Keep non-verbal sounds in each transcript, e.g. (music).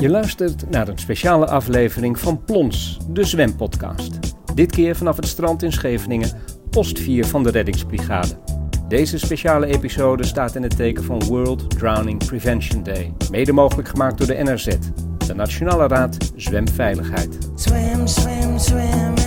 Je luistert naar een speciale aflevering van Plons, de zwempodcast. Dit keer vanaf het strand in Scheveningen, post 4 van de reddingsbrigade. Deze speciale episode staat in het teken van World Drowning Prevention Day. Mede mogelijk gemaakt door de NRZ, de Nationale Raad Zwemveiligheid. Swim, swim, swim.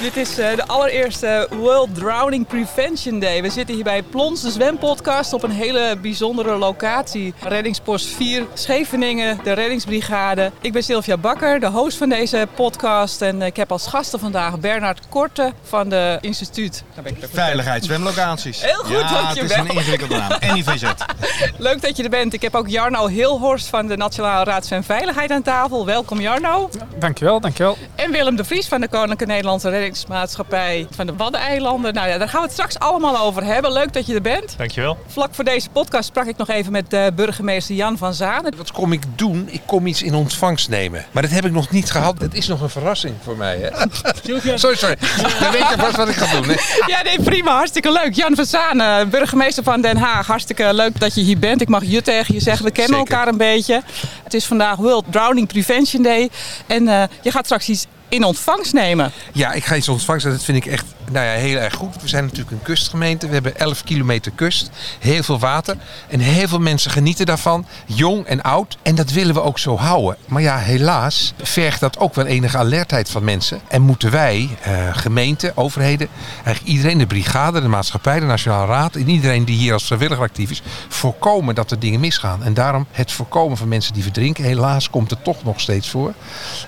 Dit is eh, de allereerste World Drowning Prevention Day. We zitten hier bij Plons, de zwempodcast, op een hele bijzondere locatie. Reddingspost 4, Scheveningen, de reddingsbrigade. Ik ben Sylvia Bakker, de host van deze podcast. En ik heb als gasten vandaag Bernard Korte van instituut... Het ook Veiligheid zwemlocaties. Heel goed, ja, het is dankjewel. een ingewikkelde naam. NIVZ. (laughs) Leuk dat je er bent. Ik heb ook Jarno Hilhorst van de Nationale Raad Zwemveiligheid aan tafel. Welkom Jarno. Dankjewel, dankjewel. En Willem de Vries van de Koninklijke Nederlandse Reddingsmaatschappij van de Waddeneilanden. Nou ja, daar gaan we het straks allemaal over hebben. Leuk dat je er bent. Dankjewel. Vlak voor deze podcast sprak ik nog even met eh, burgemeester Jan van Zanen. Wat kom ik doen? Ik kom iets in ontvangst nemen. Maar dat heb ik nog niet gehad. Dat is nog een verrassing voor mij. Hè? Sorry, sorry. Dan weet je vast wat ik ga doen. Hè? Ja, nee, prima. Hartstikke leuk. Jan van Zanen, burgemeester van Den Haag. Hartstikke leuk dat je hier bent. Ik mag je tegen je zeggen. We kennen Zeker. elkaar een beetje. Het is vandaag World Drowning Prevention Day. En eh, je gaat straks iets in ontvangst nemen. Ja, ik ga iets ontvangst. en Dat vind ik echt nou ja, heel erg goed. We zijn natuurlijk een kustgemeente. We hebben 11 kilometer kust. Heel veel water. En heel veel mensen genieten daarvan. Jong en oud. En dat willen we ook zo houden. Maar ja, helaas vergt dat ook wel enige alertheid van mensen. En moeten wij, eh, gemeenten, overheden, eigenlijk iedereen, de brigade, de maatschappij, de Nationale Raad... en iedereen die hier als vrijwilliger actief is, voorkomen dat er dingen misgaan. En daarom het voorkomen van mensen die verdrinken. Helaas komt het toch nog steeds voor.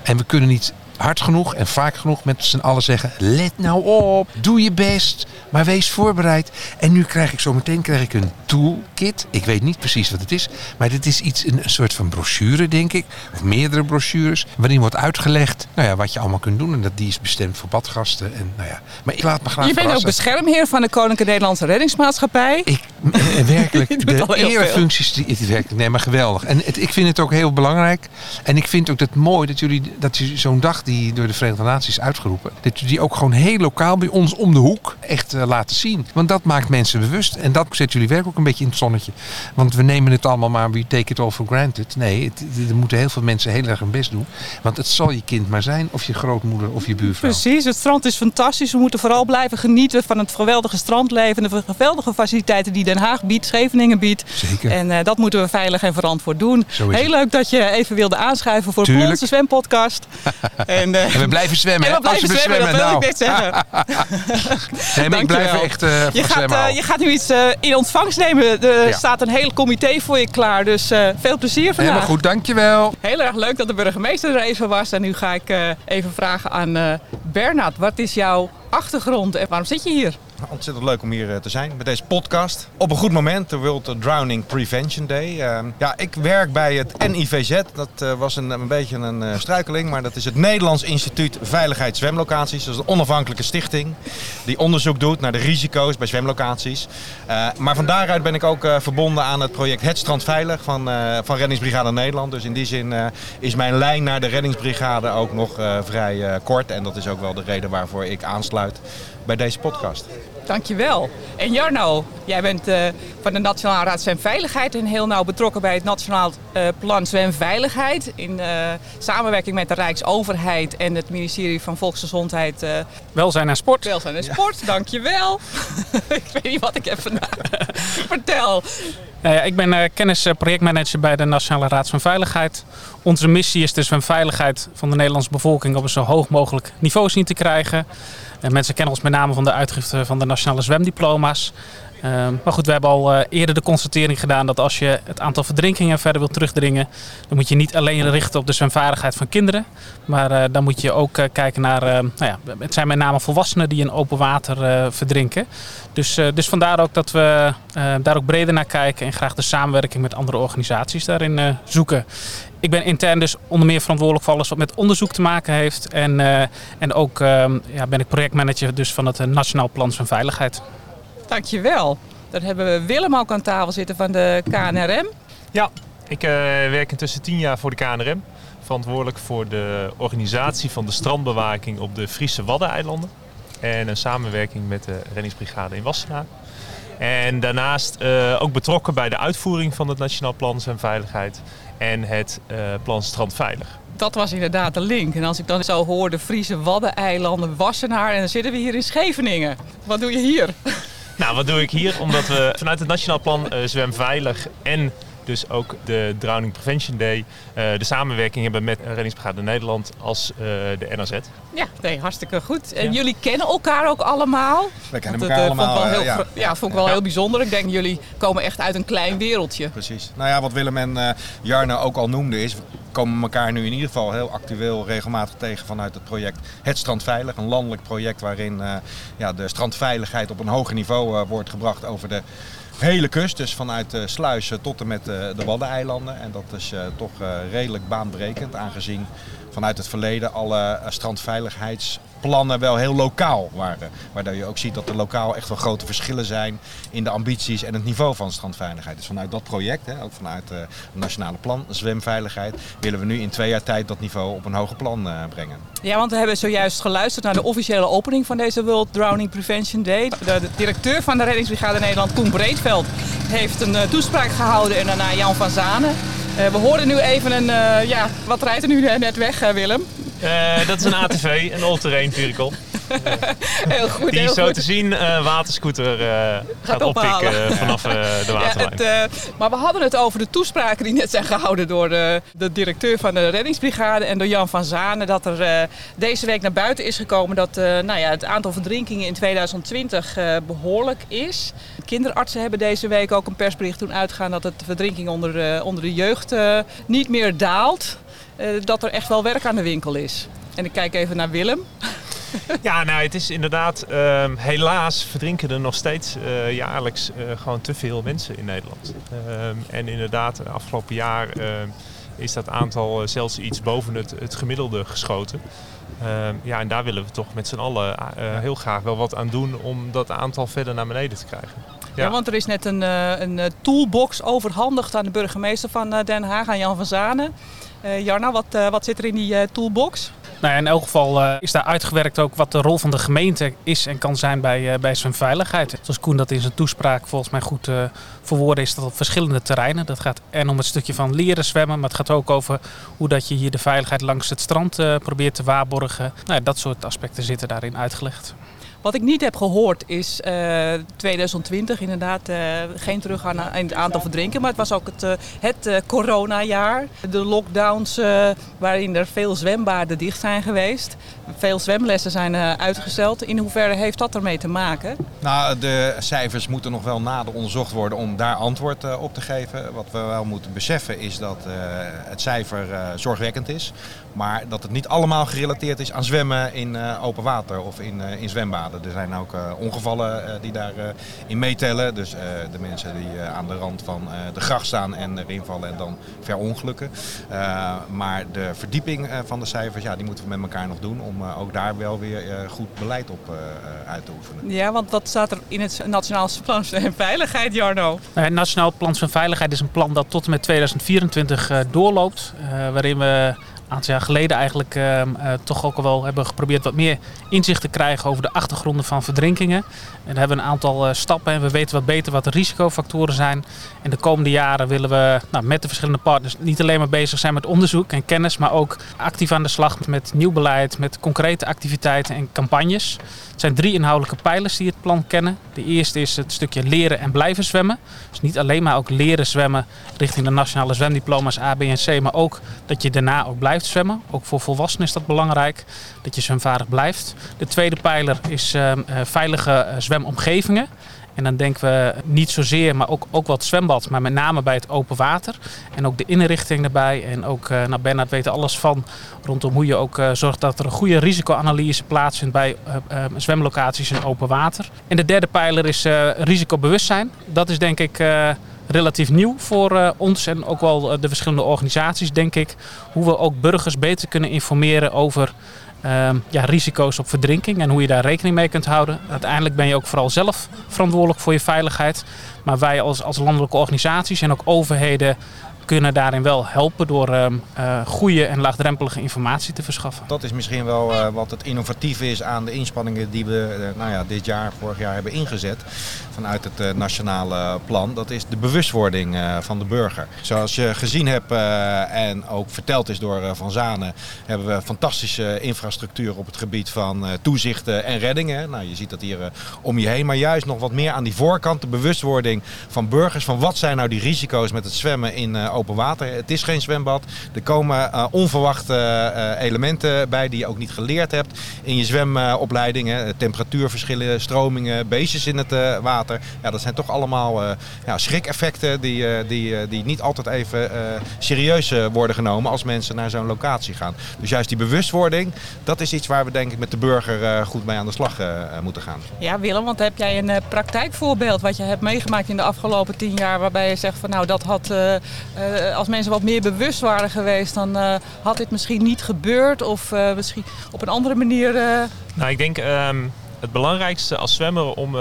En we kunnen niet hard genoeg en vaak genoeg met z'n allen zeggen: let nou op, doe je best, maar wees voorbereid. En nu krijg ik zo meteen krijg ik een toolkit. Ik weet niet precies wat het is, maar dit is iets een, een soort van brochure, denk ik, of meerdere brochures, waarin wordt uitgelegd, nou ja, wat je allemaal kunt doen. En dat die is bestemd voor badgasten. En nou ja, maar ik laat me graag Je bent ook beschermheer van de Koninklijke Nederlandse Reddingsmaatschappij. Ik, eh, werkelijk, (laughs) de erefuncties, die, het werkt, nee, maar geweldig. En het, ik vind het ook heel belangrijk. En ik vind ook dat mooi dat jullie, dat jullie zo'n dag die door de Verenigde Naties is uitgeroepen, dat jullie die ook gewoon heel lokaal bij ons om de hoek echt eh, laten zien. Want dat maakt mensen bewust. En dat zet jullie werk ook een beetje in het zonnetje. Want we nemen het allemaal maar, we take it all for granted. Nee, het, er moeten heel veel mensen heel erg hun best doen. Want het zal je kind maar zijn, of je grootmoeder of je buurvrouw. Precies, het strand is fantastisch. We moeten vooral blijven genieten van het geweldige strandleven. De geweldige faciliteiten die Den Haag biedt, Scheveningen biedt. Zeker. En eh, dat moeten we veilig en verantwoord doen. Heel het. leuk dat je even wilde aanschuiven voor Tuurlijk. onze zwempodcast. (laughs) en, eh, En we blijven zwemmen, en we blijven Als we zwemmen, dat wil nou. ik net zeggen. (laughs) Nee, maar ik blijf er echt eh Je van gaat, zwemmen eh, je gaat nu iets eh, in ontvangst nemen. Er Ja. staat een hele comité voor je klaar. Dus eh, veel plezier vandaag. Helemaal goed, dankjewel. Heel erg leuk dat de burgemeester er even was. En nu ga ik eh, even vragen aan eh Bernard. Wat is jouw achtergrond en waarom zit je hier? Ontzettend leuk om hier eh, te zijn met deze podcast. Op een goed moment, de World Drowning Prevention Day. Eh, ja, ik werk bij het NIVZ. Dat eh, was een, een beetje een eh, struikeling, maar dat is het Nederlands Instituut Veiligheid Zwemlocaties. Dat is een onafhankelijke stichting die onderzoek doet naar de risico's bij zwemlocaties. Maar van daaruit ben ik ook verbonden aan het project Het Strand Veilig van, van Reddingsbrigade Nederland. Dus in die zin is mijn lijn naar de reddingsbrigade ook nog vrij kort. En dat is ook wel de reden waarvoor ik aansluit bij deze podcast. Dankjewel. En Jarno, jij bent eh, van de Nationale Raad Zwemveiligheid en heel nauw betrokken bij het Nationaal eh, Plan Zwemveiligheid. In eh, samenwerking met de Rijksoverheid en het ministerie van Volksgezondheid, eh, Welzijn en sport. Welzijn en Sport. Dankjewel. (laughs) ik weet niet wat ik heb (laughs) vandaag. Vertel. Nou ja, ik ben eh, kennis eh, projectmanager bij de Nationale Raad van Veiligheid. Onze missie is dus zwemveiligheid van de Nederlandse bevolking op een zo hoog mogelijk niveau zien te krijgen. En mensen kennen ons met name van de uitgifte van de nationale zwemdiploma's. Ehm, maar goed, we hebben al eh, eerder de constatering gedaan dat als je het aantal verdrinkingen verder wilt terugdringen, dan moet je niet alleen richten op de zwemvaardigheid van kinderen. Maar eh, dan moet je ook eh, kijken naar, eh, nou ja, het zijn met name volwassenen die in open water verdrinken. Dus, dus vandaar ook dat we daar ook breder naar kijken en graag de samenwerking met andere organisaties daarin zoeken. Ik ben intern dus onder meer verantwoordelijk voor alles wat met onderzoek te maken heeft. En, en ook ehm, ja, ben ik projectmanager dus van het Nationaal Plan van Veiligheid. Dankjewel. Dan hebben we Willem ook aan tafel zitten van de KNRM. Ja, ik eh, werk intussen tien jaar voor de KNRM. Verantwoordelijk voor de organisatie van de strandbewaking op de Friese Waddeneilanden. en een samenwerking met de reddingsbrigade in Wassenaar. En daarnaast eh, ook betrokken bij de uitvoering van het Nationaal Plan Zwemveiligheid en het eh, plan Strandveilig. Dat was inderdaad de link. En als ik dan zo hoor de Friese Waddeneilanden, Wassenaar en dan zitten we hier in Scheveningen. Wat doe je hier? Nou, wat doe ik hier? Omdat we vanuit het Nationaal Plan eh, Zwemveilig en dus ook de Drowning Prevention Day eh, de samenwerking hebben met Reddingsbrigade Nederland als eh, de NAZ. Ja, nee, hartstikke goed. En Ja. jullie kennen elkaar ook allemaal? We kennen elkaar allemaal. Vond ik wel heel, ja. ja. vond ik wel heel bijzonder. Ik denk, jullie komen echt uit een klein wereldje. Precies. Nou ja, wat Willem en eh Jarno ook al noemden is, komen elkaar nu in ieder geval heel actueel regelmatig tegen vanuit het project Het Strandveilig. Een landelijk project waarin eh, ja, de strandveiligheid op een hoger niveau eh, wordt gebracht over de hele kust. Dus vanuit de sluizen tot en met eh, de Waddeneilanden. En dat is toch redelijk baanbrekend aangezien vanuit het verleden alle eh, strandveiligheidsplannen wel heel lokaal waren. Waardoor je ook ziet dat er lokaal echt wel grote verschillen zijn in de ambities en het niveau van strandveiligheid. Dus vanuit dat project, hè, ook vanuit eh, het nationale plan zwemveiligheid, willen we nu in twee jaar tijd dat niveau op een hoger plan eh, brengen. Ja, want we hebben zojuist geluisterd naar de officiële opening van deze World Drowning Prevention Day. De, de directeur van de Reddingsbrigade Nederland, Koen Breedveld, heeft een toespraak gehouden en daarna Jan van Zanen. Eh, we horen nu even een, eh, ja, wat rijdt er nu net weg, eh, Willem? Eh, dat is een ATV, een all-terrain vehicle. Heel goed, Die heel zo goed. te zien eh waterscooter eh, gaat ophalen. oppikken vanaf de Ja, waterlijn. het, eh, maar we hadden het over de toespraken die net zijn gehouden door de, de directeur van de reddingsbrigade en door Jan van Zanen. Dat er deze week naar buiten is gekomen dat nou ja, het aantal verdrinkingen in 2020 eh, behoorlijk is. Kinderartsen hebben deze week ook een persbericht doen uitgaan dat het verdrinking onder, de- onder de jeugd niet meer daalt. Eh, dat er echt wel werk aan de winkel is. En ik kijk even naar Willem. (laughs) Ja, nou, het is inderdaad, ehm, helaas verdrinken er nog steeds eh, jaarlijks eh, gewoon te veel mensen in Nederland. Ehm, en inderdaad, afgelopen jaar ehm, is dat aantal zelfs iets boven het, het gemiddelde geschoten. Ja, en daar willen we toch met z'n allen heel graag wel wat aan doen om dat aantal verder naar beneden te krijgen. Ja. want er is net een, een toolbox overhandigd aan de burgemeester van Den Haag, aan Jan van Zanen. Eh, Jarna, wat, eh, wat zit er in die eh, toolbox? Nou in elk geval is daar uitgewerkt ook wat de rol van de gemeente is en kan zijn bij, bij zwemveiligheid. Zoals Koen dat in zijn toespraak volgens mij goed eh verwoorden is dat op verschillende terreinen. Dat gaat en om het stukje van leren zwemmen, maar het gaat ook over hoe dat je hier de veiligheid langs het strand probeert te waarborgen. Nou, ja, dat soort aspecten zitten daarin uitgelegd. Wat ik niet heb gehoord is eh, 2020 inderdaad eh, geen teruggaan aan- in het aantal verdrinken. Maar het was ook het, eh, het eh, coronajaar. De lockdowns eh, waarin er veel zwembaden dicht zijn geweest. Veel zwemlessen zijn eh, uitgesteld. In hoeverre heeft dat ermee te maken? Nou, de cijfers moeten nog wel nader onderzocht worden om daar antwoord eh, op te geven. Wat we wel moeten beseffen is dat eh, het cijfer zorgwekkend is. Maar dat het niet allemaal gerelateerd is aan zwemmen in open water of in, in zwembaden. Er zijn ook ongevallen die daarin in meetellen. Dus de mensen die aan de rand van de gracht staan en erin vallen en dan verongelukken. Maar de verdieping van de cijfers, ja, die moeten we met elkaar nog doen om eh, ook daar wel weer eh, goed beleid op eh, eh, uit te oefenen. Ja, want wat staat er in het Nationaal Plan en (laughs) Veiligheid, Jarno? Het Nationaal Plan van Veiligheid is een plan dat tot en met 2024 eh, doorloopt. eh, waarin we aantal jaar geleden eigenlijk eh, toch ook wel hebben geprobeerd wat meer inzicht te krijgen over de achtergronden van verdrinkingen. En hebben een aantal eh, stappen en we weten wat beter wat de risicofactoren zijn. En de komende jaren willen we nou, met de verschillende partners niet alleen maar bezig zijn met onderzoek en kennis, maar ook actief aan de slag met nieuw beleid, met concrete activiteiten en campagnes. Het zijn drie inhoudelijke pijlers die het plan kennen. De eerste is het stukje leren en blijven zwemmen. Dus niet alleen maar ook leren zwemmen richting de nationale zwemdiploma's A, B en C, maar ook dat je daarna ook blijft zwemmen. Ook voor volwassenen is dat belangrijk, dat je zwemvaardig blijft. De tweede pijler is ehm, eh, veilige eh, zwemomgevingen. En dan denken we niet zozeer, maar ook, ook het zwembad, maar met name bij het open water. En ook de inrichting daarbij. En ook, eh nou Bernard weet er alles van rondom hoe je ook eh, zorgt dat er een goede risicoanalyse plaatsvindt bij eh, zwemlocaties in open water. En de derde pijler is risicobewustzijn. Dat is denk ik relatief nieuw voor ons en ook wel de verschillende organisaties, denk ik. Hoe we ook burgers beter kunnen informeren over ehm, ja, risico's op verdrinking en hoe je daar rekening mee kunt houden. Uiteindelijk ben je ook vooral zelf verantwoordelijk voor je veiligheid. Maar wij als, als landelijke organisaties en ook overheden kunnen daarin wel helpen door eh, goede en laagdrempelige informatie te verschaffen. Dat is misschien wel eh, wat het innovatieve is aan de inspanningen die we eh, nou ja, dit jaar, vorig jaar hebben ingezet vanuit het nationale plan. Dat is de bewustwording van de burger. Zoals je gezien hebt en ook verteld is door Van Zanen, hebben we fantastische infrastructuur op het gebied van toezichten en reddingen. Nou, je ziet dat hier om je heen, maar juist nog wat meer aan die voorkant, de bewustwording van burgers van wat zijn nou die risico's met het zwemmen in eh, open water. Het is geen zwembad. Er komen eh, onverwachte eh, elementen bij die je ook niet geleerd hebt in je zwemopleidingen. temperatuurverschillen, stromingen, beestjes in het eh, water. Ja, dat zijn toch allemaal eh, ja, schrikeffecten die, eh, die, eh, die niet altijd even eh, serieus eh, worden genomen als mensen naar zo'n locatie gaan. Dus juist die bewustwording, dat is iets waar we denk ik met de burger eh, goed mee aan de slag eh, eh, moeten gaan. Ja, Willem, want heb jij een eh, praktijkvoorbeeld wat je hebt meegemaakt in de afgelopen tien jaar, waarbij je zegt van nou dat had, eh, als mensen wat meer bewust waren geweest, dan eh, had dit misschien niet gebeurd of eh, misschien op een andere manier. Nou, ik denk ehm, het belangrijkste als zwemmer om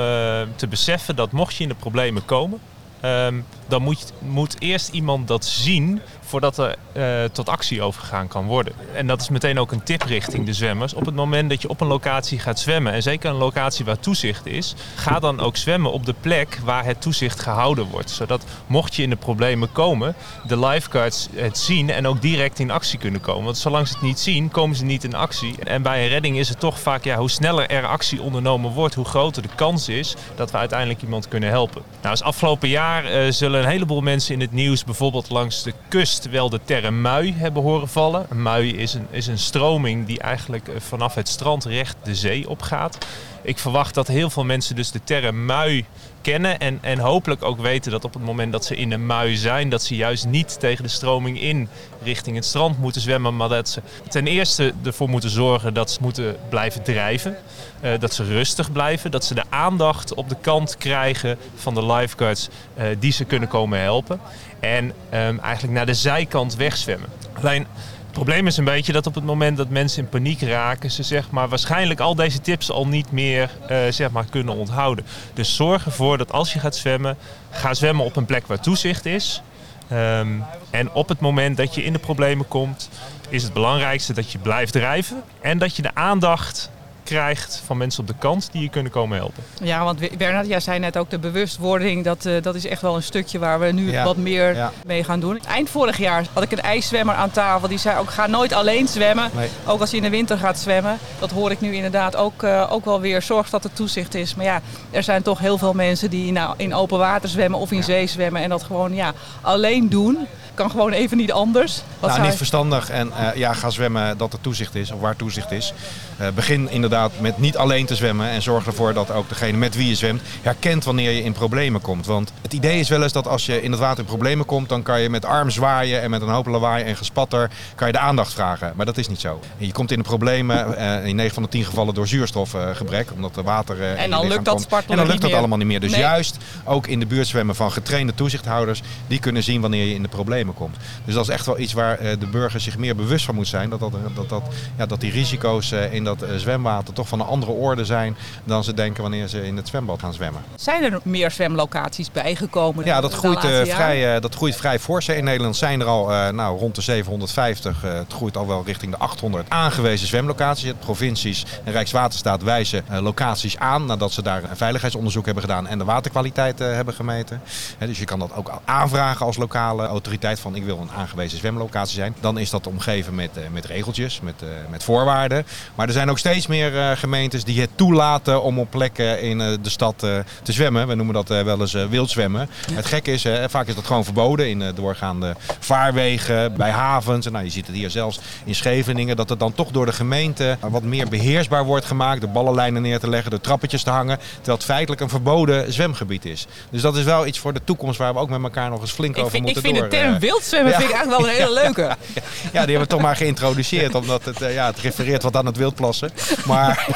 te beseffen dat mocht je in de problemen komen, ehm, dan moet, moet eerst iemand dat zien voordat er eh, tot actie overgegaan kan worden. En dat is meteen ook een tip richting de zwemmers. Op het moment dat je op een locatie gaat zwemmen, en zeker een locatie waar toezicht is, ga dan ook zwemmen op de plek waar het toezicht gehouden wordt. Zodat mocht je in de problemen komen, de lifeguards het zien en ook direct in actie kunnen komen. Want zolang ze het niet zien, komen ze niet in actie. En bij een redding is het toch vaak, ja, hoe sneller er actie ondernomen wordt, hoe groter de kans is dat we uiteindelijk iemand kunnen helpen. Nou, als afgelopen jaar eh, zullen een heleboel mensen in het nieuws bijvoorbeeld langs de kust wel de term mui hebben horen vallen. Een mui is een, is een stroming die eigenlijk eh, vanaf het strand recht de zee opgaat. Ik verwacht dat heel veel mensen dus de term mui kennen en, en hopelijk ook weten dat op het moment dat ze in een mui zijn, dat ze juist niet tegen de stroming in richting het strand moeten zwemmen, maar dat ze ten eerste ervoor moeten zorgen dat ze moeten blijven drijven, eh, dat ze rustig blijven, dat ze de aandacht op de kant krijgen van de lifeguards eh, die ze kunnen komen helpen en ehm, eigenlijk naar de zijkant wegzwemmen. Alleen het probleem is een beetje dat op het moment dat mensen in paniek raken, ze zeg maar waarschijnlijk al deze tips al niet meer eh, zeg maar kunnen onthouden. Dus zorg ervoor dat als je gaat zwemmen, ga zwemmen op een plek waar toezicht is. Ehm, en op het moment dat je in de problemen komt, is het belangrijkste dat je blijft drijven en dat je de aandacht krijgt van mensen op de kant die je kunnen komen helpen. Ja, want Bernard, jij zei net ook de bewustwording. Dat, eh, dat is echt wel een stukje waar we nu Ja, wat meer ja. mee gaan doen. Eind vorig jaar had ik een ijszwemmer aan tafel. Die zei ook, ga nooit alleen zwemmen. Nee. Ook als je in de winter gaat zwemmen. Dat hoor ik nu inderdaad ook, eh, ook wel weer. Zorg dat er toezicht is. Maar ja, er zijn toch heel veel mensen die nou, in open water zwemmen of in zee zwemmen. En dat gewoon ja, alleen doen. Kan gewoon even niet anders. Wat nou, zou niet verstandig. En eh, ja, ga zwemmen dat er toezicht is, of waar toezicht is. Eh, begin inderdaad met niet alleen te zwemmen. En zorg ervoor dat ook degene met wie je zwemt herkent wanneer je in problemen komt. Want het idee is wel eens dat als je in het water in problemen komt, dan kan je met arm zwaaien en met een hoop lawaai en gespatter kan je de aandacht vragen. Maar dat is niet zo. En je komt in de problemen eh, in 9 van de 10 gevallen door zuurstofgebrek. omdat er water En dan lukt dat En dan lukt dat allemaal niet meer. Dus Nee. juist ook in de buurt zwemmen van getrainde toezichthouders. Die kunnen zien wanneer je in de problemen komt. Dus dat is echt wel iets waar eh, de burger zich meer bewust van moet zijn. Dat, dat, dat, dat, ja, dat die risico's eh, in dat eh, zwemwater toch van een andere orde zijn dan ze denken wanneer ze in het zwembad gaan zwemmen. Zijn er meer zwemlocaties bijgekomen? Ja, dat groeit, vrij, dat groeit vrij fors. In Nederland zijn er al nou, rond de 750. eh, het groeit al wel richting de 800 aangewezen zwemlocaties. Provincies en Rijkswaterstaat wijzen locaties aan nadat ze daar een veiligheidsonderzoek hebben gedaan en de waterkwaliteit hebben gemeten. Dus je kan dat ook aanvragen als lokale autoriteit van ik wil een aangewezen zwemlocatie zijn. Dan is dat omgeven met, eh, met regeltjes, met, eh, met voorwaarden. Maar er zijn ook steeds meer eh, gemeentes die het toelaten om op plekken in de stad te zwemmen. We noemen dat wel eens wild zwemmen. Het gekke is, vaak is dat gewoon verboden in doorgaande vaarwegen, bij havens. En nou, je ziet het hier zelfs in Scheveningen, dat het dan toch door de gemeente wat meer beheersbaar wordt gemaakt. De ballenlijnen neer te leggen, de trappetjes te hangen. Terwijl het feitelijk een verboden zwemgebied is. Dus dat is wel iets voor de toekomst waar we ook met elkaar nog eens flink Ik over vind, moeten vind door. de term eh, wildzwemmen vind ik eigenlijk wel een hele (laughs) leuke. ja, die hebben we toch maar geïntroduceerd. Omdat het, eh, ja, het refereert wat aan het wildplassen. Maar Maar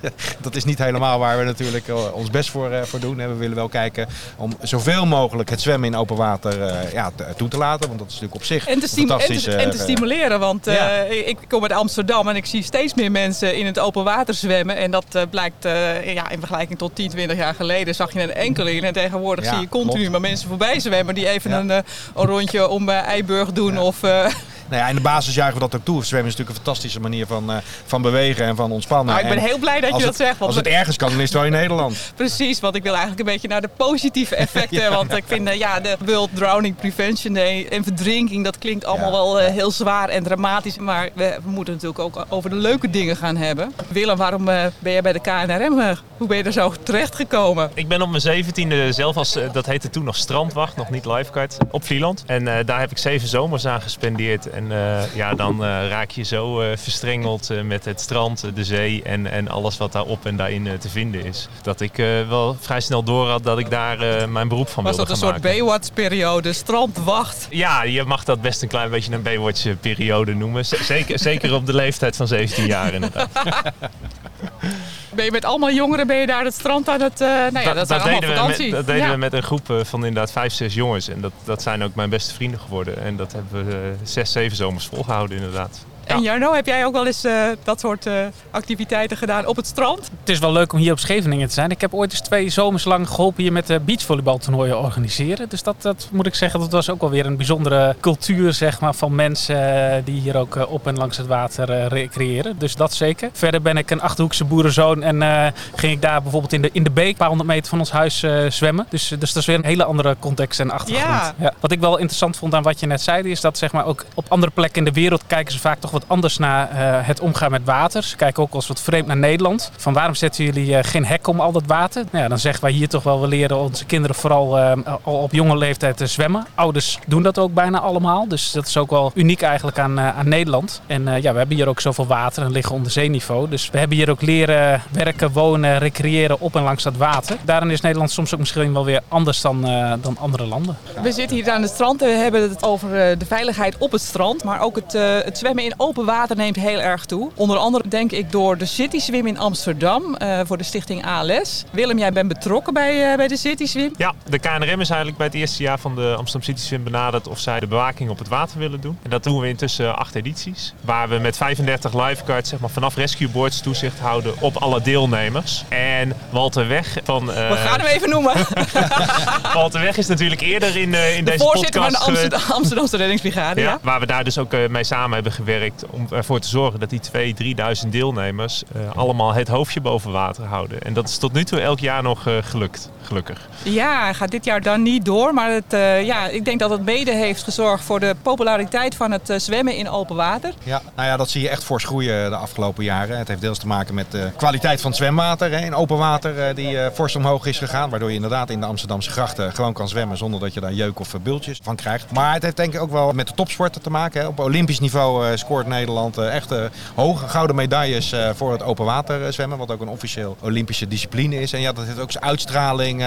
(laughs) dat is niet helemaal waar we natuurlijk eh, ons best voor, eh, voor doen. En we willen wel kijken om zoveel mogelijk het zwemmen in open water ja, toe te laten. Want dat is natuurlijk op zich En te, en, fantastisch... te, en te stimuleren, want Ja. ik ik kom uit Amsterdam en ik zie steeds meer mensen in het open water zwemmen. En dat blijkt, ja, in vergelijking tot 10, 20 jaar geleden zag je een enkeling. En tegenwoordig Ja, zie je continu klopt. maar mensen voorbij zwemmen die even een, een rondje om eh, Eiburg doen. Ja. Of, eh, Nou ja, in de basis juichen we dat ook toe. Zwemmen is natuurlijk een fantastische manier van, eh, van bewegen en van ontspannen. nou, ik ben En heel blij dat je dat het- zegt. Want Als het ergens kan, dan is het wel in Nederland. (laughs) Precies, want ik wil eigenlijk een beetje naar de positieve effecten. (laughs) Want ik vind, eh, ja, de World Drowning Prevention Day en verdrinking, dat klinkt allemaal Ja, wel eh, heel zwaar en dramatisch. Maar we, we moeten natuurlijk ook over de leuke dingen gaan hebben. Willem, waarom eh, ben jij bij de KNRM? hoe ben je er zo terecht gekomen? Ik ben op mijn zeventiende zelf als, dat heette toen nog strandwacht, nog niet lifeguard, op Vlieland. En eh, daar heb ik zeven zomers aan gespendeerd. En eh, ja, dan eh, raak je zo eh, verstrengeld met het strand, de zee en, en alles wat daarop en daarin te vinden is. Dat ik wel vrij snel door had dat ik daar mijn beroep van Was wilde dat een soort. Baywatch-periode, strandwacht? Ja, je mag dat best een klein beetje een Baywatch-periode noemen. Zeker, zeker op de leeftijd van 17 jaar inderdaad. (laughs) Ben je met allemaal jongeren ben je daar het strand aan het... eh, nou ja, dat, zijn allemaal deden, we vakantie. met, dat deden Ja. we met een groep eh, van inderdaad vijf, zes jongens. En dat, dat zijn ook mijn beste vrienden geworden. En dat hebben we eh, zes, zeven zomers volgehouden inderdaad. En Jarno, heb jij ook wel eens eh, dat soort eh, activiteiten gedaan op het strand? Het is wel leuk om hier op Scheveningen te zijn. Ik heb ooit eens twee zomers lang geholpen hier met de beachvolleybaltoernooien organiseren. Dus dat, dat moet ik zeggen, dat was ook wel weer een bijzondere cultuur zeg maar, van mensen eh, die hier ook eh, op en langs het water eh, recreëren. Dus dat zeker. Verder ben ik een Achterhoekse boerenzoon en eh, ging ik daar bijvoorbeeld in de, in de beek, een paar honderd meter van ons huis eh, zwemmen. Dus, dus dat is weer een hele andere context en achtergrond. Ja. Wat ik wel interessant vond aan wat je net zei, is dat zeg maar, ook op andere plekken in de wereld kijken ze vaak toch wat anders naar eh, het omgaan met water. Ze kijken ook als wat vreemd naar Nederland. Van waarom zetten jullie eh, geen hek om al dat water? Nou ja, dan zeggen wij hier toch wel, we leren onze kinderen vooral eh, op jonge leeftijd te zwemmen. Ouders doen dat ook bijna allemaal. Dus dat is ook wel uniek eigenlijk aan, aan Nederland. En ja, we hebben hier ook zoveel water en liggen onder zeeniveau. Dus we hebben hier ook leren werken, wonen, recreëren op en langs dat water. Daarin is Nederland soms ook misschien wel weer anders dan, dan andere landen. We zitten hier aan het strand en we hebben het over de veiligheid op het strand. Maar ook het, het zwemmen in open water neemt heel erg toe. Onder andere denk ik door de City Swim in Amsterdam eh, voor de stichting ALS. Willem, jij bent betrokken bij, eh, bij de City Swim. Ja, de KNRM is eigenlijk bij het eerste jaar van de Amsterdam City Swim benaderd of zij de bewaking op het water willen doen. En dat doen we intussen acht edities. Waar we met 35 lifeguards zeg maar, vanaf rescue boards toezicht houden op alle deelnemers. En Walter Weg van... eh, We gaan hem even noemen. (laughs) Walter Weg is natuurlijk eerder in, in De deze voorzitter van de podcast geweest. Amsterdam, Amsterdamse reddingsbrigade. Ja. Ja, waar we daar dus ook mee samen hebben gewerkt om ervoor te zorgen dat die 2.000, 3.000 deelnemers eh, allemaal het hoofdje boven water houden. En dat is tot nu toe elk jaar nog eh, gelukt, gelukkig. Ja, gaat dit jaar dan niet door. Maar het, eh, ja, ik denk dat het mede heeft gezorgd voor de populariteit van het zwemmen in open water. Ja, nou ja, dat zie je echt fors groeien de afgelopen jaren. Het heeft deels te maken met de kwaliteit van het zwemwater. Hè, in open water eh, die eh, fors omhoog is gegaan. Waardoor je inderdaad in de Amsterdamse grachten gewoon kan zwemmen zonder dat je daar jeuk of bultjes van krijgt. Maar het heeft denk ik ook wel met de topsporten te maken. Hè. Op Olympisch niveau eh, scoort Nederland eh, echt eh, hoge gouden medailles eh, voor het open water zwemmen. Wat ook een officieel Olympische discipline is. En ja, dat heeft ook zijn uitstraling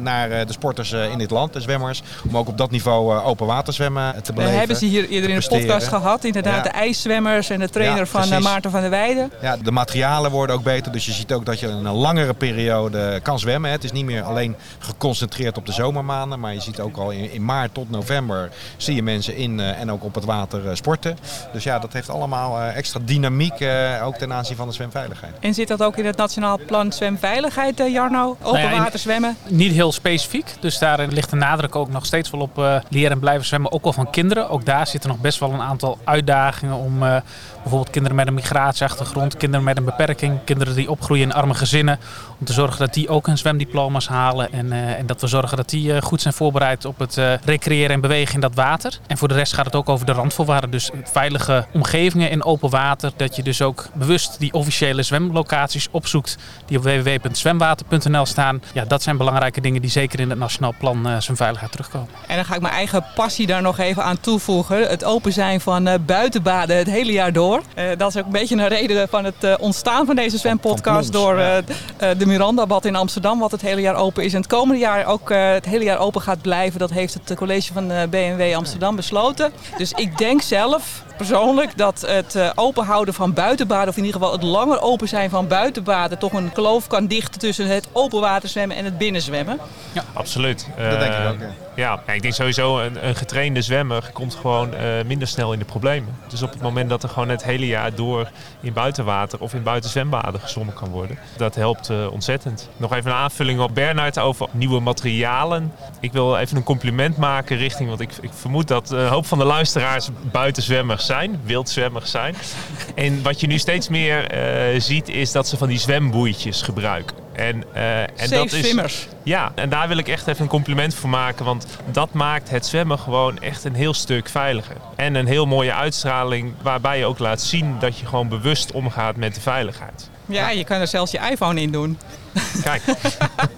naar de sporters in dit land, de zwemmers. Om ook op dat niveau open water zwemmen te We beleven. hebben ze hier eerder in de podcast gehad. Inderdaad, Ja. de ijszwemmers en de trainer Ja, van. Maarten van der Weijden. Ja, de materialen worden ook beter. Dus je ziet ook dat je een langere periode kan zwemmen. Het is niet meer alleen geconcentreerd op de zomermaanden. Maar je ziet ook al in, in maart tot november zie je mensen in en ook op het water sporten. Dus ja, dat heeft allemaal eh, extra dynamiek. eh, ook ten aanzien van de zwemveiligheid. En zit dat ook in het Nationaal Plan Zwemveiligheid, eh, Jarno? Open Nou ja, water zwemmen? Niet heel specifiek, dus daarin ligt de nadruk ook nog steeds wel op eh, leren en blijven zwemmen, ook wel van kinderen. Ook daar zitten nog best wel een aantal uitdagingen om eh, bijvoorbeeld kinderen met een migratieachtergrond, kinderen met een beperking, kinderen die opgroeien in arme gezinnen, om te zorgen dat die ook hun zwemdiploma's halen en, eh, en dat we zorgen dat die eh, goed zijn voorbereid op het eh, recreëren en bewegen in dat water. En voor de rest gaat het ook over de randvoorwaarden, dus veilige omgevingen in open water, dat je dus ook bewust die officiële zwemlocaties opzoekt die op www.zwemwater.nl staan. Ja, dat zijn belangrijke dingen die zeker in het Nationaal Plan eh Zwemveiligheid terugkomen. En dan ga ik mijn eigen passie daar nog even aan toevoegen. Het open zijn van buitenbaden het hele jaar door. Eh, dat is ook een beetje een reden van het eh, ontstaan van deze zwempodcast. Door ja. eh, eh, de Miranda-bad in Amsterdam, wat het hele jaar open is. En het komende jaar ook eh, het hele jaar open gaat blijven. Dat heeft het college van eh, BMW Amsterdam besloten. Dus ik denk zelf persoonlijk dat het eh, openhouden van buitenbaden, of in ieder geval het langer open zijn van buitenbaden, toch een kloof kan dichten tussen het open water zwemmen en het binnenzwemmen. Absoluut. Dat denk ik ook, ja. Ja, ik denk sowieso een, een getrainde zwemmer komt gewoon eh, minder snel in de problemen. Dus op het moment dat er gewoon het hele jaar door in buitenwater of in buitenzwembaden gezwommen kan worden, dat helpt eh, ontzettend. Nog even een aanvulling op Bernhard over nieuwe materialen. Ik wil even een compliment maken richting, want ik, ik vermoed dat een hoop van de luisteraars buitenzwemmers zijn, wildzwemmers zijn. En wat je nu steeds meer eh, ziet is dat ze van die zwemboeitjes gebruiken. En, eh, en Safe dat is, swimmers. ja, en daar wil ik echt even een compliment voor maken. Want dat maakt het zwemmen gewoon echt een heel stuk veiliger. En een heel mooie uitstraling waarbij je ook laat zien dat je gewoon bewust omgaat met de veiligheid. Ja, je kan er zelfs je iPhone in doen. Kijk,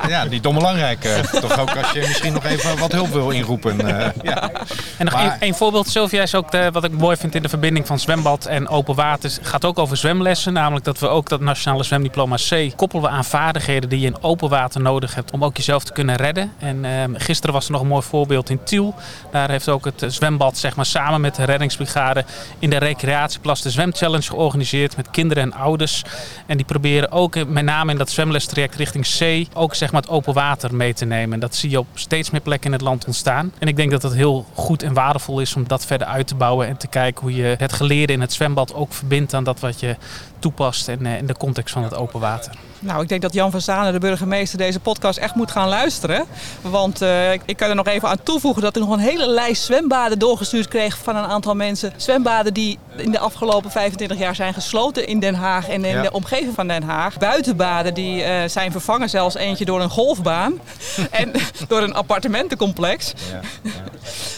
Ja, niet onbelangrijk. eh, toch ook als je misschien nog even wat hulp wil inroepen. eh, ja. En nog Maar- één voorbeeld, Sylvia, is ook de, wat ik mooi vind in de verbinding van zwembad en open water. Het gaat ook over zwemlessen. Namelijk dat we ook dat nationale zwemdiploma C koppelen we aan vaardigheden die je in open water nodig hebt om ook jezelf te kunnen redden. En ehm, gisteren was er nog een mooi voorbeeld in Tiel. Daar heeft ook het eh, zwembad zeg maar, samen met de reddingsbrigade in de recreatieplas de zwemchallenge georganiseerd met kinderen en ouders. En die proberen ook eh, met name in dat zwemlestraject richting C ook zeg maar, het open water mee te nemen. En dat zie je op steeds meer plekken in het land ontstaan. En ik denk dat het heel goed en waardevol is om dat verder uit te bouwen en te kijken hoe je het geleerde in het zwembad ook verbindt aan dat wat je toepast in, eh, in de context van het open water. Nou, ik denk dat Jan van Zanen, de burgemeester, deze podcast echt moet gaan luisteren. Want eh, ik- ik kan er nog even aan toevoegen dat ik nog een hele lijst zwembaden doorgestuurd kreeg van een aantal mensen. Zwembaden die in de afgelopen 25 jaar zijn gesloten in Den Haag en in Ja. de omgeving van Den Haag. Buitenbaden die eh, zijn vervangen, zelfs eentje door een golfbaan (laughs) en door een appartementencomplex. Ja, ja. (laughs)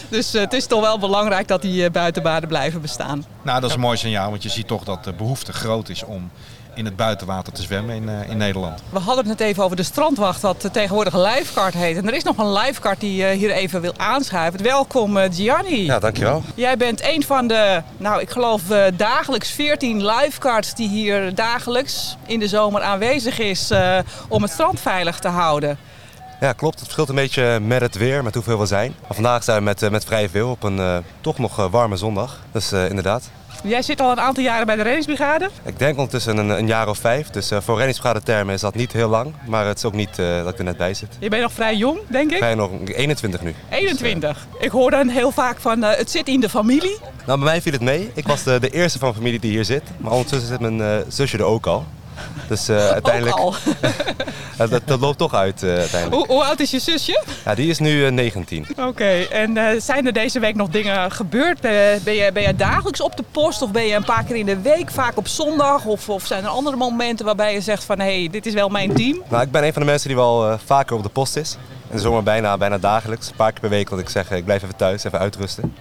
Dus eh, het is toch wel belangrijk dat die buitenbaden blijven bestaan. Nou, dat is een mooi signaal, want je ziet toch dat de behoefte groot is om in het buitenwater te zwemmen in, eh, in Nederland. We hadden het net even over de strandwacht, wat tegenwoordig een lifeguard heet. En er is nog een lifeguard die eh, hier even wil aanschuiven. Welkom eh, Gianni. Ja, dankjewel. Jij bent een van de, nou ik geloof dagelijks 14 lifeguards die hier dagelijks in de zomer aanwezig is eh, om het strand veilig te houden. Ja, klopt. Het verschilt een beetje met het weer, met hoeveel we zijn. Maar vandaag zijn we met, met vrij veel op een eh, toch nog warme zondag. Dus eh, inderdaad. Jij zit al een aantal jaren bij de reddingsbrigade. Ik denk ondertussen een, een jaar of vijf. Dus eh, voor reddingsbrigade termen is dat niet heel lang. Maar het is ook niet eh, dat ik er net bij zit. Je bent nog vrij jong, denk ik. Vrij nog 21 nu. 21. Ik hoor dan heel vaak van eh, het zit in de familie. Nou, bij mij viel het mee. Ik was de, de eerste van de familie die hier zit. Maar ondertussen zit mijn zusje er ook al. Dus eh, uiteindelijk, Ook al. (laughs) dat, dat loopt toch uit eh, uiteindelijk. hoe, hoe oud is je zusje? Ja, die is nu eh, 19. Oké, en zijn er deze week nog dingen gebeurd? Ben, ben, je, ben je dagelijks op de post of ben je een paar keer in de week, vaak op zondag? Of, of zijn er andere momenten waarbij je zegt van hé, hey, dit is wel mijn team? Nou, ik ben een van de mensen die wel vaker op de post is. In de zomer bijna, bijna dagelijks. Een paar keer per week, want ik zeg, ik blijf even thuis, even uitrusten.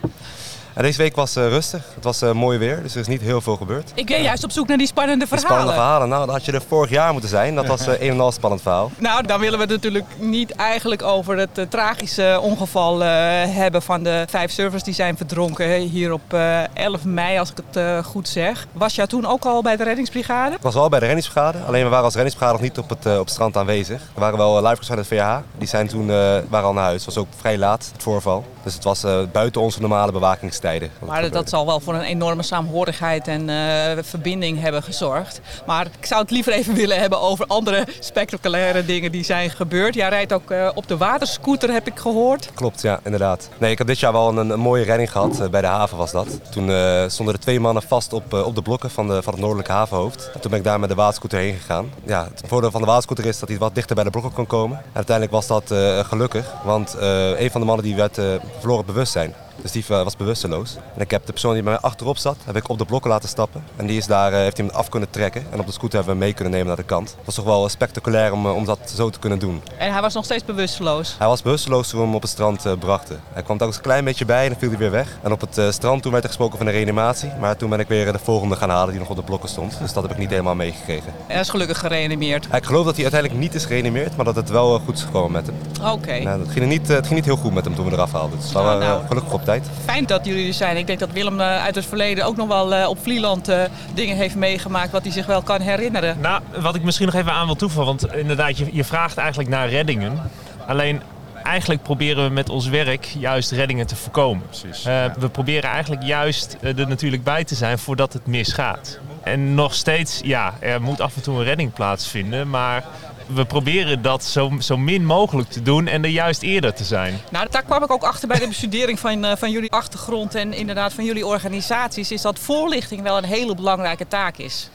En deze week was eh, rustig. Het was eh, mooi weer, dus er is niet heel veel gebeurd. Ik ben juist op zoek naar die spannende De verhalen. spannende verhalen, nou, dan had je er vorig jaar moeten zijn. Dat was eh, een en al spannend verhaal. Nou, dan willen we het natuurlijk niet eigenlijk over het tragische ongeval hebben van de vijf surfers die zijn verdronken hier op eh, 11 mei, als ik het goed zeg. Was jij toen ook al bij de reddingsbrigade? Ik was wel bij de reddingsbrigade, alleen we waren als reddingsbrigade nog niet op het, op het strand aanwezig. Er waren wel lifeguards van het VH, die zijn toen, waren al naar huis. Het was ook vrij laat, het voorval. Dus het was buiten onze normale bewakingstijden. Maar dat zal wel voor een enorme saamhorigheid en eh, verbinding hebben gezorgd. Maar ik zou het liever even willen hebben over andere spectaculaire dingen die zijn gebeurd. Jij rijdt ook eh, op de waterscooter, heb ik gehoord. Klopt, ja, inderdaad. Nee, ik heb dit jaar wel een, een mooie redding gehad. eh, bij de haven was dat. Toen stonden er twee mannen vast op, op de blokken van, de, van het noordelijke havenhoofd. En toen ben ik daar met de waterscooter heen gegaan. Ja, het voordeel van de waterscooter is dat hij wat dichter bij de blokken kon komen. En uiteindelijk was dat gelukkig, want een van de mannen die werd verloren bewustzijn. Dus die eh, was bewusteloos. En ik heb de persoon die bij mij achterop zat, heb ik op de blokken laten stappen. En die is daar, eh, heeft hij hem af kunnen trekken. En op de scooter hebben we hem mee kunnen nemen naar de kant. Het was toch wel eh, spectaculair om, om dat zo te kunnen doen. En hij was nog steeds bewusteloos. Hij was bewusteloos toen we hem op het strand brachten. Hij kwam telkens een klein beetje bij en dan viel hij weer weg. En op het strand toen werd er gesproken van een reanimatie. Maar toen ben ik weer de volgende gaan halen die nog op de blokken stond. Dus dat heb ik niet helemaal meegekregen. En hij is gelukkig gereanimeerd. Ik geloof dat hij uiteindelijk niet is gereanimeerd, maar dat het wel goed is gekomen met hem. Oké. Nou, het, ging niet, het ging niet heel goed met hem toen we eraf haalden. Dus dat Nou, nou. gelukkig op tijd. Fijn dat jullie er zijn. Ik denk dat Willem eh, uit het verleden ook nog wel eh, op Vlieland eh, dingen heeft meegemaakt wat hij zich wel kan herinneren. Nou, wat ik misschien nog even aan wil toevoegen, want inderdaad, je, je vraagt eigenlijk naar reddingen. Alleen eigenlijk proberen we met ons werk juist reddingen te voorkomen. Precies. Eh, Ja. We proberen eigenlijk juist er natuurlijk bij te zijn voordat het misgaat. En nog steeds, ja, er moet af en toe een redding plaatsvinden, maar we proberen dat zo, zo min mogelijk te doen en er juist eerder te zijn. Nou, daar kwam ik ook achter bij de bestudering van, eh, van jullie achtergrond en inderdaad van jullie organisaties, is dat voorlichting wel een hele belangrijke taak is.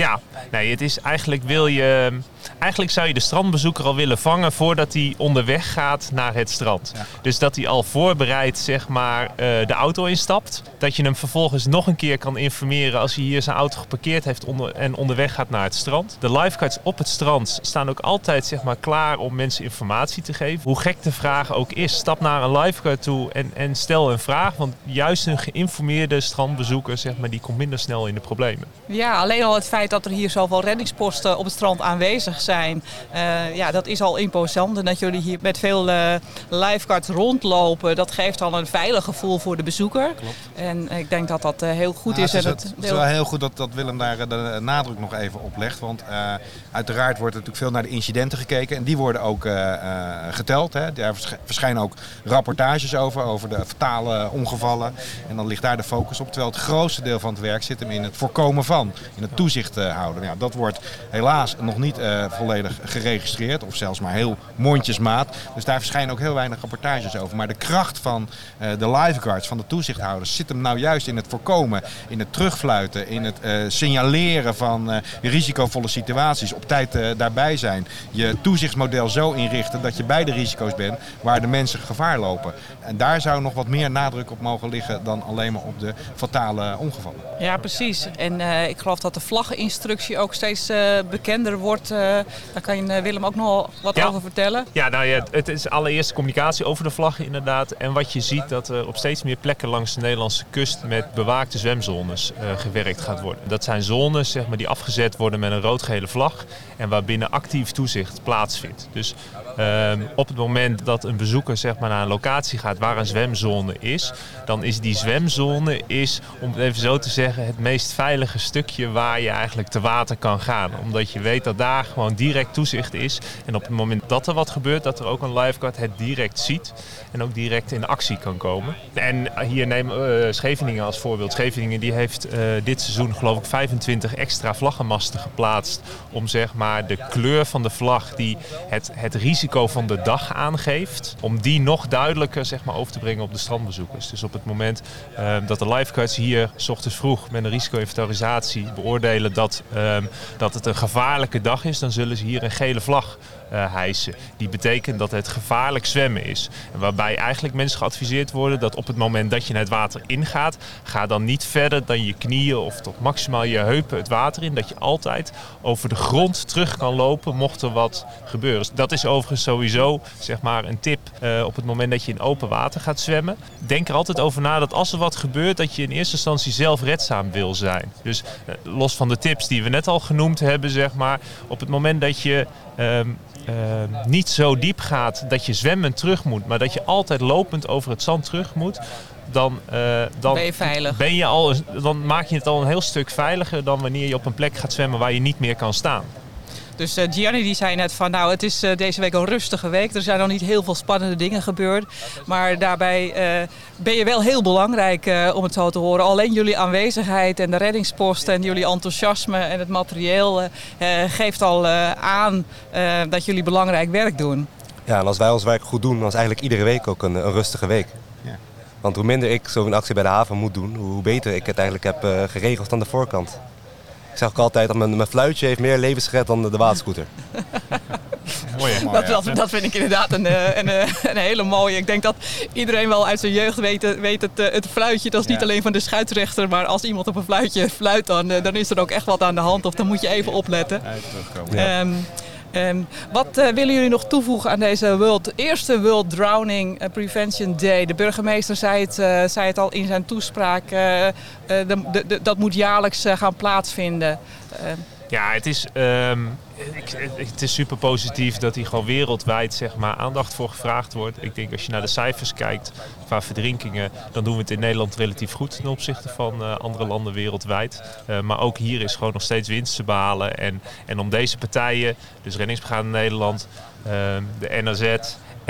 Ja, nee, het is eigenlijk wil je. Eigenlijk zou je de strandbezoeker al willen vangen voordat hij onderweg gaat naar het strand. Dus dat hij al voorbereid zeg maar eh, de auto instapt. Dat je hem vervolgens nog een keer kan informeren als hij hier zijn auto geparkeerd heeft onder, en onderweg gaat naar het strand. De lifeguards op het strand staan ook altijd zeg maar klaar om mensen informatie te geven. Hoe gek de vraag ook is, stap naar een lifeguard toe en, en stel een vraag. Want juist een geïnformeerde strandbezoeker zeg maar, die komt minder snel in de problemen. Ja, alleen al het feit dat er hier zoveel reddingsposten op het strand aanwezig zijn, eh, ja, dat is al imposant. En dat jullie hier met veel eh lifeguards rondlopen, dat geeft al een veilig gevoel voor de bezoeker. En ik denk dat dat eh, heel goed Nou, is. het, en is het, het is wel heel goed dat, dat Willem daar de nadruk nog even op legt. Want uiteraard wordt er natuurlijk veel naar de incidenten gekeken. En die worden ook geteld. Hè. Daar versch- verschijnen ook rapportages over, over de fatale ongevallen. En dan ligt daar de focus op. Terwijl het grootste deel van het werk zit hem in het voorkomen van. In het toezicht houden. Ja, dat wordt helaas nog niet eh, volledig geregistreerd. Of zelfs maar heel mondjesmaat. Dus daar verschijnen ook heel weinig rapportages over. Maar de kracht van eh, de lifeguards, van de toezichthouders, zit hem nou juist in het voorkomen, in het terugfluiten, in het eh, signaleren van eh, risicovolle situaties, op tijd eh, daarbij zijn. Je toezichtsmodel zo inrichten dat je bij de risico's bent waar de mensen gevaar lopen. En daar zou nog wat meer nadruk op mogen liggen dan alleen maar op de fatale ongevallen. Ja, precies. En eh, ik geloof dat de vlaggeninstructie ook steeds eh, bekender wordt. Eh, daar kan je eh, Willem ook nog wat Ja. over vertellen. Ja, nou ja, het is allereerst communicatie over de vlaggen inderdaad. En wat je ziet dat er op steeds meer plekken langs de Nederlandse kust met bewaakte zwemzones gewerkt gaat worden. Dat zijn zones zeg maar, die afgezet worden met een rood-gele vlag en waarbinnen actief toezicht plaatsvindt. Dus ehm, op het moment dat een bezoeker zeg maar, naar een locatie gaat waar een zwemzone is, dan is die zwemzone, is, om het even zo te zeggen, het meest veilige stukje waar je eigenlijk te water kan gaan. Omdat je weet dat daar gewoon direct toezicht is. En op het moment dat er wat gebeurt, dat er ook een lifeguard het direct ziet en ook direct in actie kan komen. En hier nemen we eh, Scheveningen als voorbeeld. Scheveningen die heeft eh, dit seizoen geloof ik 25 extra vlaggenmasten geplaatst om zeg maar de kleur van de vlag die het, het risico van de dag aangeeft, om die nog duidelijker zeg maar, over te brengen op de strandbezoekers. Dus op het moment eh, dat de lifeguards hier s ochtends vroeg met een risico-inventarisatie beoordelen dat, ehm, dat het een gevaarlijke dag is, dan zullen ze hier een gele vlag eh. Die betekent dat het gevaarlijk zwemmen is. Waarbij eigenlijk mensen geadviseerd worden dat op het moment dat je het water ingaat, ga dan niet verder dan je knieën of tot maximaal je heupen het water in. Dat je altijd over de grond terug kan lopen mocht er wat gebeuren. Dat is overigens sowieso zeg maar, een tip eh, op het moment dat je in open water gaat zwemmen. Denk er altijd over na dat als er wat gebeurt, dat je in eerste instantie zelfredzaam wil zijn. Dus eh, los van de tips die we net al genoemd hebben, zeg maar, op het moment dat je ehm, ehm, niet zo diep gaat dat je zwemmend terug moet, maar dat je altijd lopend over het zand terug moet. Dan, eh, dan Ben je veilig. ben je al, dan maak je het al een heel stuk veiliger dan wanneer je op een plek gaat zwemmen waar je niet meer kan staan. Dus eh, Gianni die zei net van nou het is eh, deze week een rustige week. Er zijn nog niet heel veel spannende dingen gebeurd. Maar daarbij eh, ben je wel heel belangrijk eh, om het zo te horen. Alleen jullie aanwezigheid en de reddingsposten en jullie enthousiasme en het materieel geeft al eh, aan eh, dat jullie belangrijk werk doen. Ja, en als wij ons werk goed doen, dan is eigenlijk iedere week ook een, een rustige week. Ja. Want hoe minder ik zo'n actie bij de haven moet doen, hoe beter ik het eigenlijk heb eh, geregeld aan de voorkant. Ik zeg ook altijd dat mijn, mijn fluitje heeft meer levens gered dan de, de waterscooter. (laughs) Mooi hè? Dat, dat, dat vind ik inderdaad een, eh, een, eh, een hele mooie. Ik denk dat iedereen wel uit zijn jeugd weet, eh, weet het, het fluitje. Dat is niet Ja. alleen van de scheidsrechter. Maar als iemand op een fluitje fluit, dan, dan is er ook echt wat aan de hand. Of dan moet je even opletten. Even terugkomen. Ja. Ehm, ehm, wat eh, willen jullie nog toevoegen aan deze world, eerste World Drowning eh, Prevention Day? De burgemeester zei het, eh, zei het al in zijn toespraak. de, de, dat moet jaarlijks gaan plaatsvinden. Ehm, Ja, het is, ehm, het is super positief dat hier gewoon wereldwijd zeg maar, aandacht voor gevraagd wordt. Ik denk als je naar de cijfers kijkt qua verdrinkingen, dan doen we het in Nederland relatief goed ten opzichte van eh, andere landen wereldwijd. Eh, maar ook hier is gewoon nog steeds winst te behalen. En, en om deze partijen, dus Reddingsbrigade Nederland, ehm, de NAZ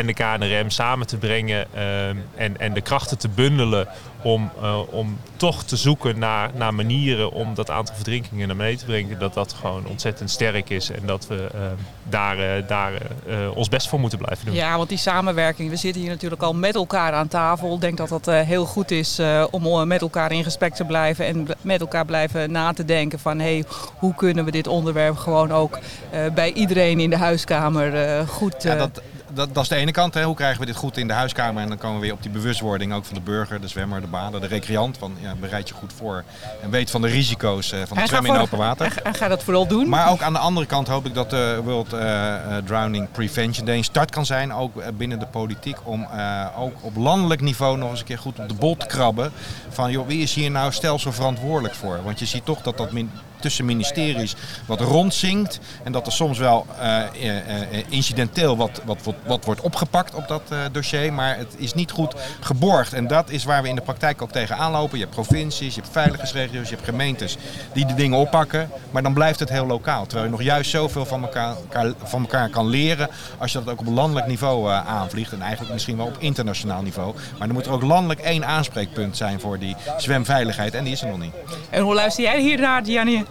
en de KNRM samen te brengen ehm, en, en de krachten te bundelen om, eh, om toch te zoeken naar, naar manieren om dat aantal verdrinkingen naar beneden te brengen, dat dat gewoon ontzettend sterk is en dat we ehm, daar, eh, daar eh, ons best voor moeten blijven doen. Ja, want die samenwerking, we zitten hier natuurlijk al met elkaar aan tafel. Ik denk dat dat eh, heel goed is eh, om met elkaar in gesprek te blijven en met elkaar blijven na te denken van hey, hoe kunnen we dit onderwerp gewoon ook eh, bij iedereen in de huiskamer eh, goed... Ja, eh, dat, dat, dat is de ene kant. Hè. Hoe krijgen we dit goed in de huiskamer? En dan komen we weer op die bewustwording ook van de burger, de zwemmer, de bader, de recreant. Van, ja, bereid je goed voor en weet van de risico's eh, van het zwemmen in open water. En, ga dat vooral doen. Maar ook aan de andere kant hoop ik dat de World eh, eh, Drowning Prevention Day een start kan zijn, ook eh, binnen de politiek, om eh, ook op landelijk niveau nog eens een keer goed op de bol te krabben. Van joh, wie is hier nou stelsel verantwoordelijk voor? Want je ziet toch dat dat min- tussen ministeries wat rondzinkt en dat er soms wel eh, eh, eh, incidenteel wat, wat, wat, wordt opgepakt op dat dossier, maar het is niet goed geborgd. En dat is waar we in de praktijk ook tegen aanlopen. Je hebt provincies, je hebt veiligheidsregio's, je hebt gemeentes die de dingen oppakken, maar dan blijft het heel lokaal. Terwijl je nog juist zoveel van elkaar, van elkaar kan leren als je dat ook op landelijk niveau aanvliegt en eigenlijk misschien wel op internationaal niveau. Maar dan moet er ook landelijk één aanspreekpunt zijn voor die zwemveiligheid en die is er nog niet. En hoe luister jij hiernaar, Gianni?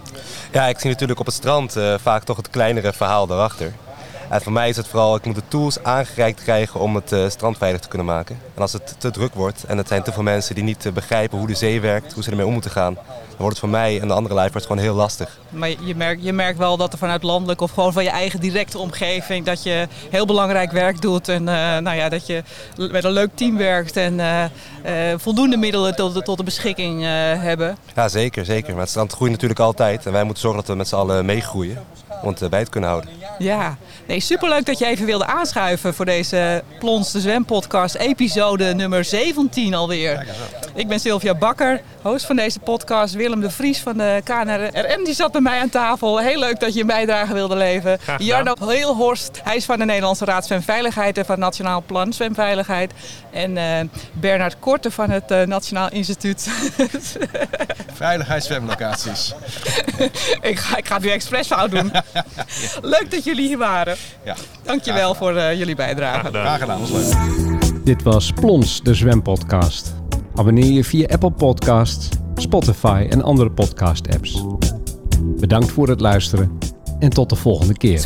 Ja, ik zie natuurlijk op het strand eh, vaak toch het kleinere verhaal daarachter. En voor mij is het vooral, ik moet de tools aangereikt krijgen om het eh, strand veilig te kunnen maken. En als het te druk wordt en het zijn te veel mensen die niet eh, begrijpen hoe de zee werkt, hoe ze ermee om moeten gaan, dan wordt het voor mij en de andere lifeguards gewoon heel lastig. Maar je merkt, je merkt wel dat er vanuit landelijk of gewoon van je eigen directe omgeving... dat je heel belangrijk werk doet en eh, nou ja, dat je met een leuk team werkt... en eh, eh, voldoende middelen tot, de- tot de beschikking eh, hebben. Ja, zeker, zeker. Maar het strand groeit natuurlijk altijd en wij moeten zorgen dat we met z'n allen meegroeien om het eh, bij te kunnen houden. Ja, nee, superleuk dat je even wilde aanschuiven voor deze Plons de Zwem podcast, episode nummer 17 alweer. Ik ben Sylvia Bakker, host van deze podcast. Willem de Vries van de KNRM, die zat bij mij aan tafel. Heel leuk dat je een bijdrage wilde leveren. Jarno Heelhorst, hij is van de Nederlandse Raad Zwemveiligheid en van het Nationaal Plan Zwemveiligheid. En eh, Bernard Korte van het eh, Nationaal Instituut. (laughs) Veiligheidszwemlocaties. ik, ga, ik ga het nu expres fout doen. (laughs) Leuk dat jullie hier waren. Ja, Dankjewel voor eh, jullie bijdrage. Graag gedaan. graag gedaan, was leuk. Dit was Plons, de zwempodcast. Abonneer je via Apple Podcasts, Spotify en andere podcast-apps. Bedankt voor het luisteren en tot de volgende keer.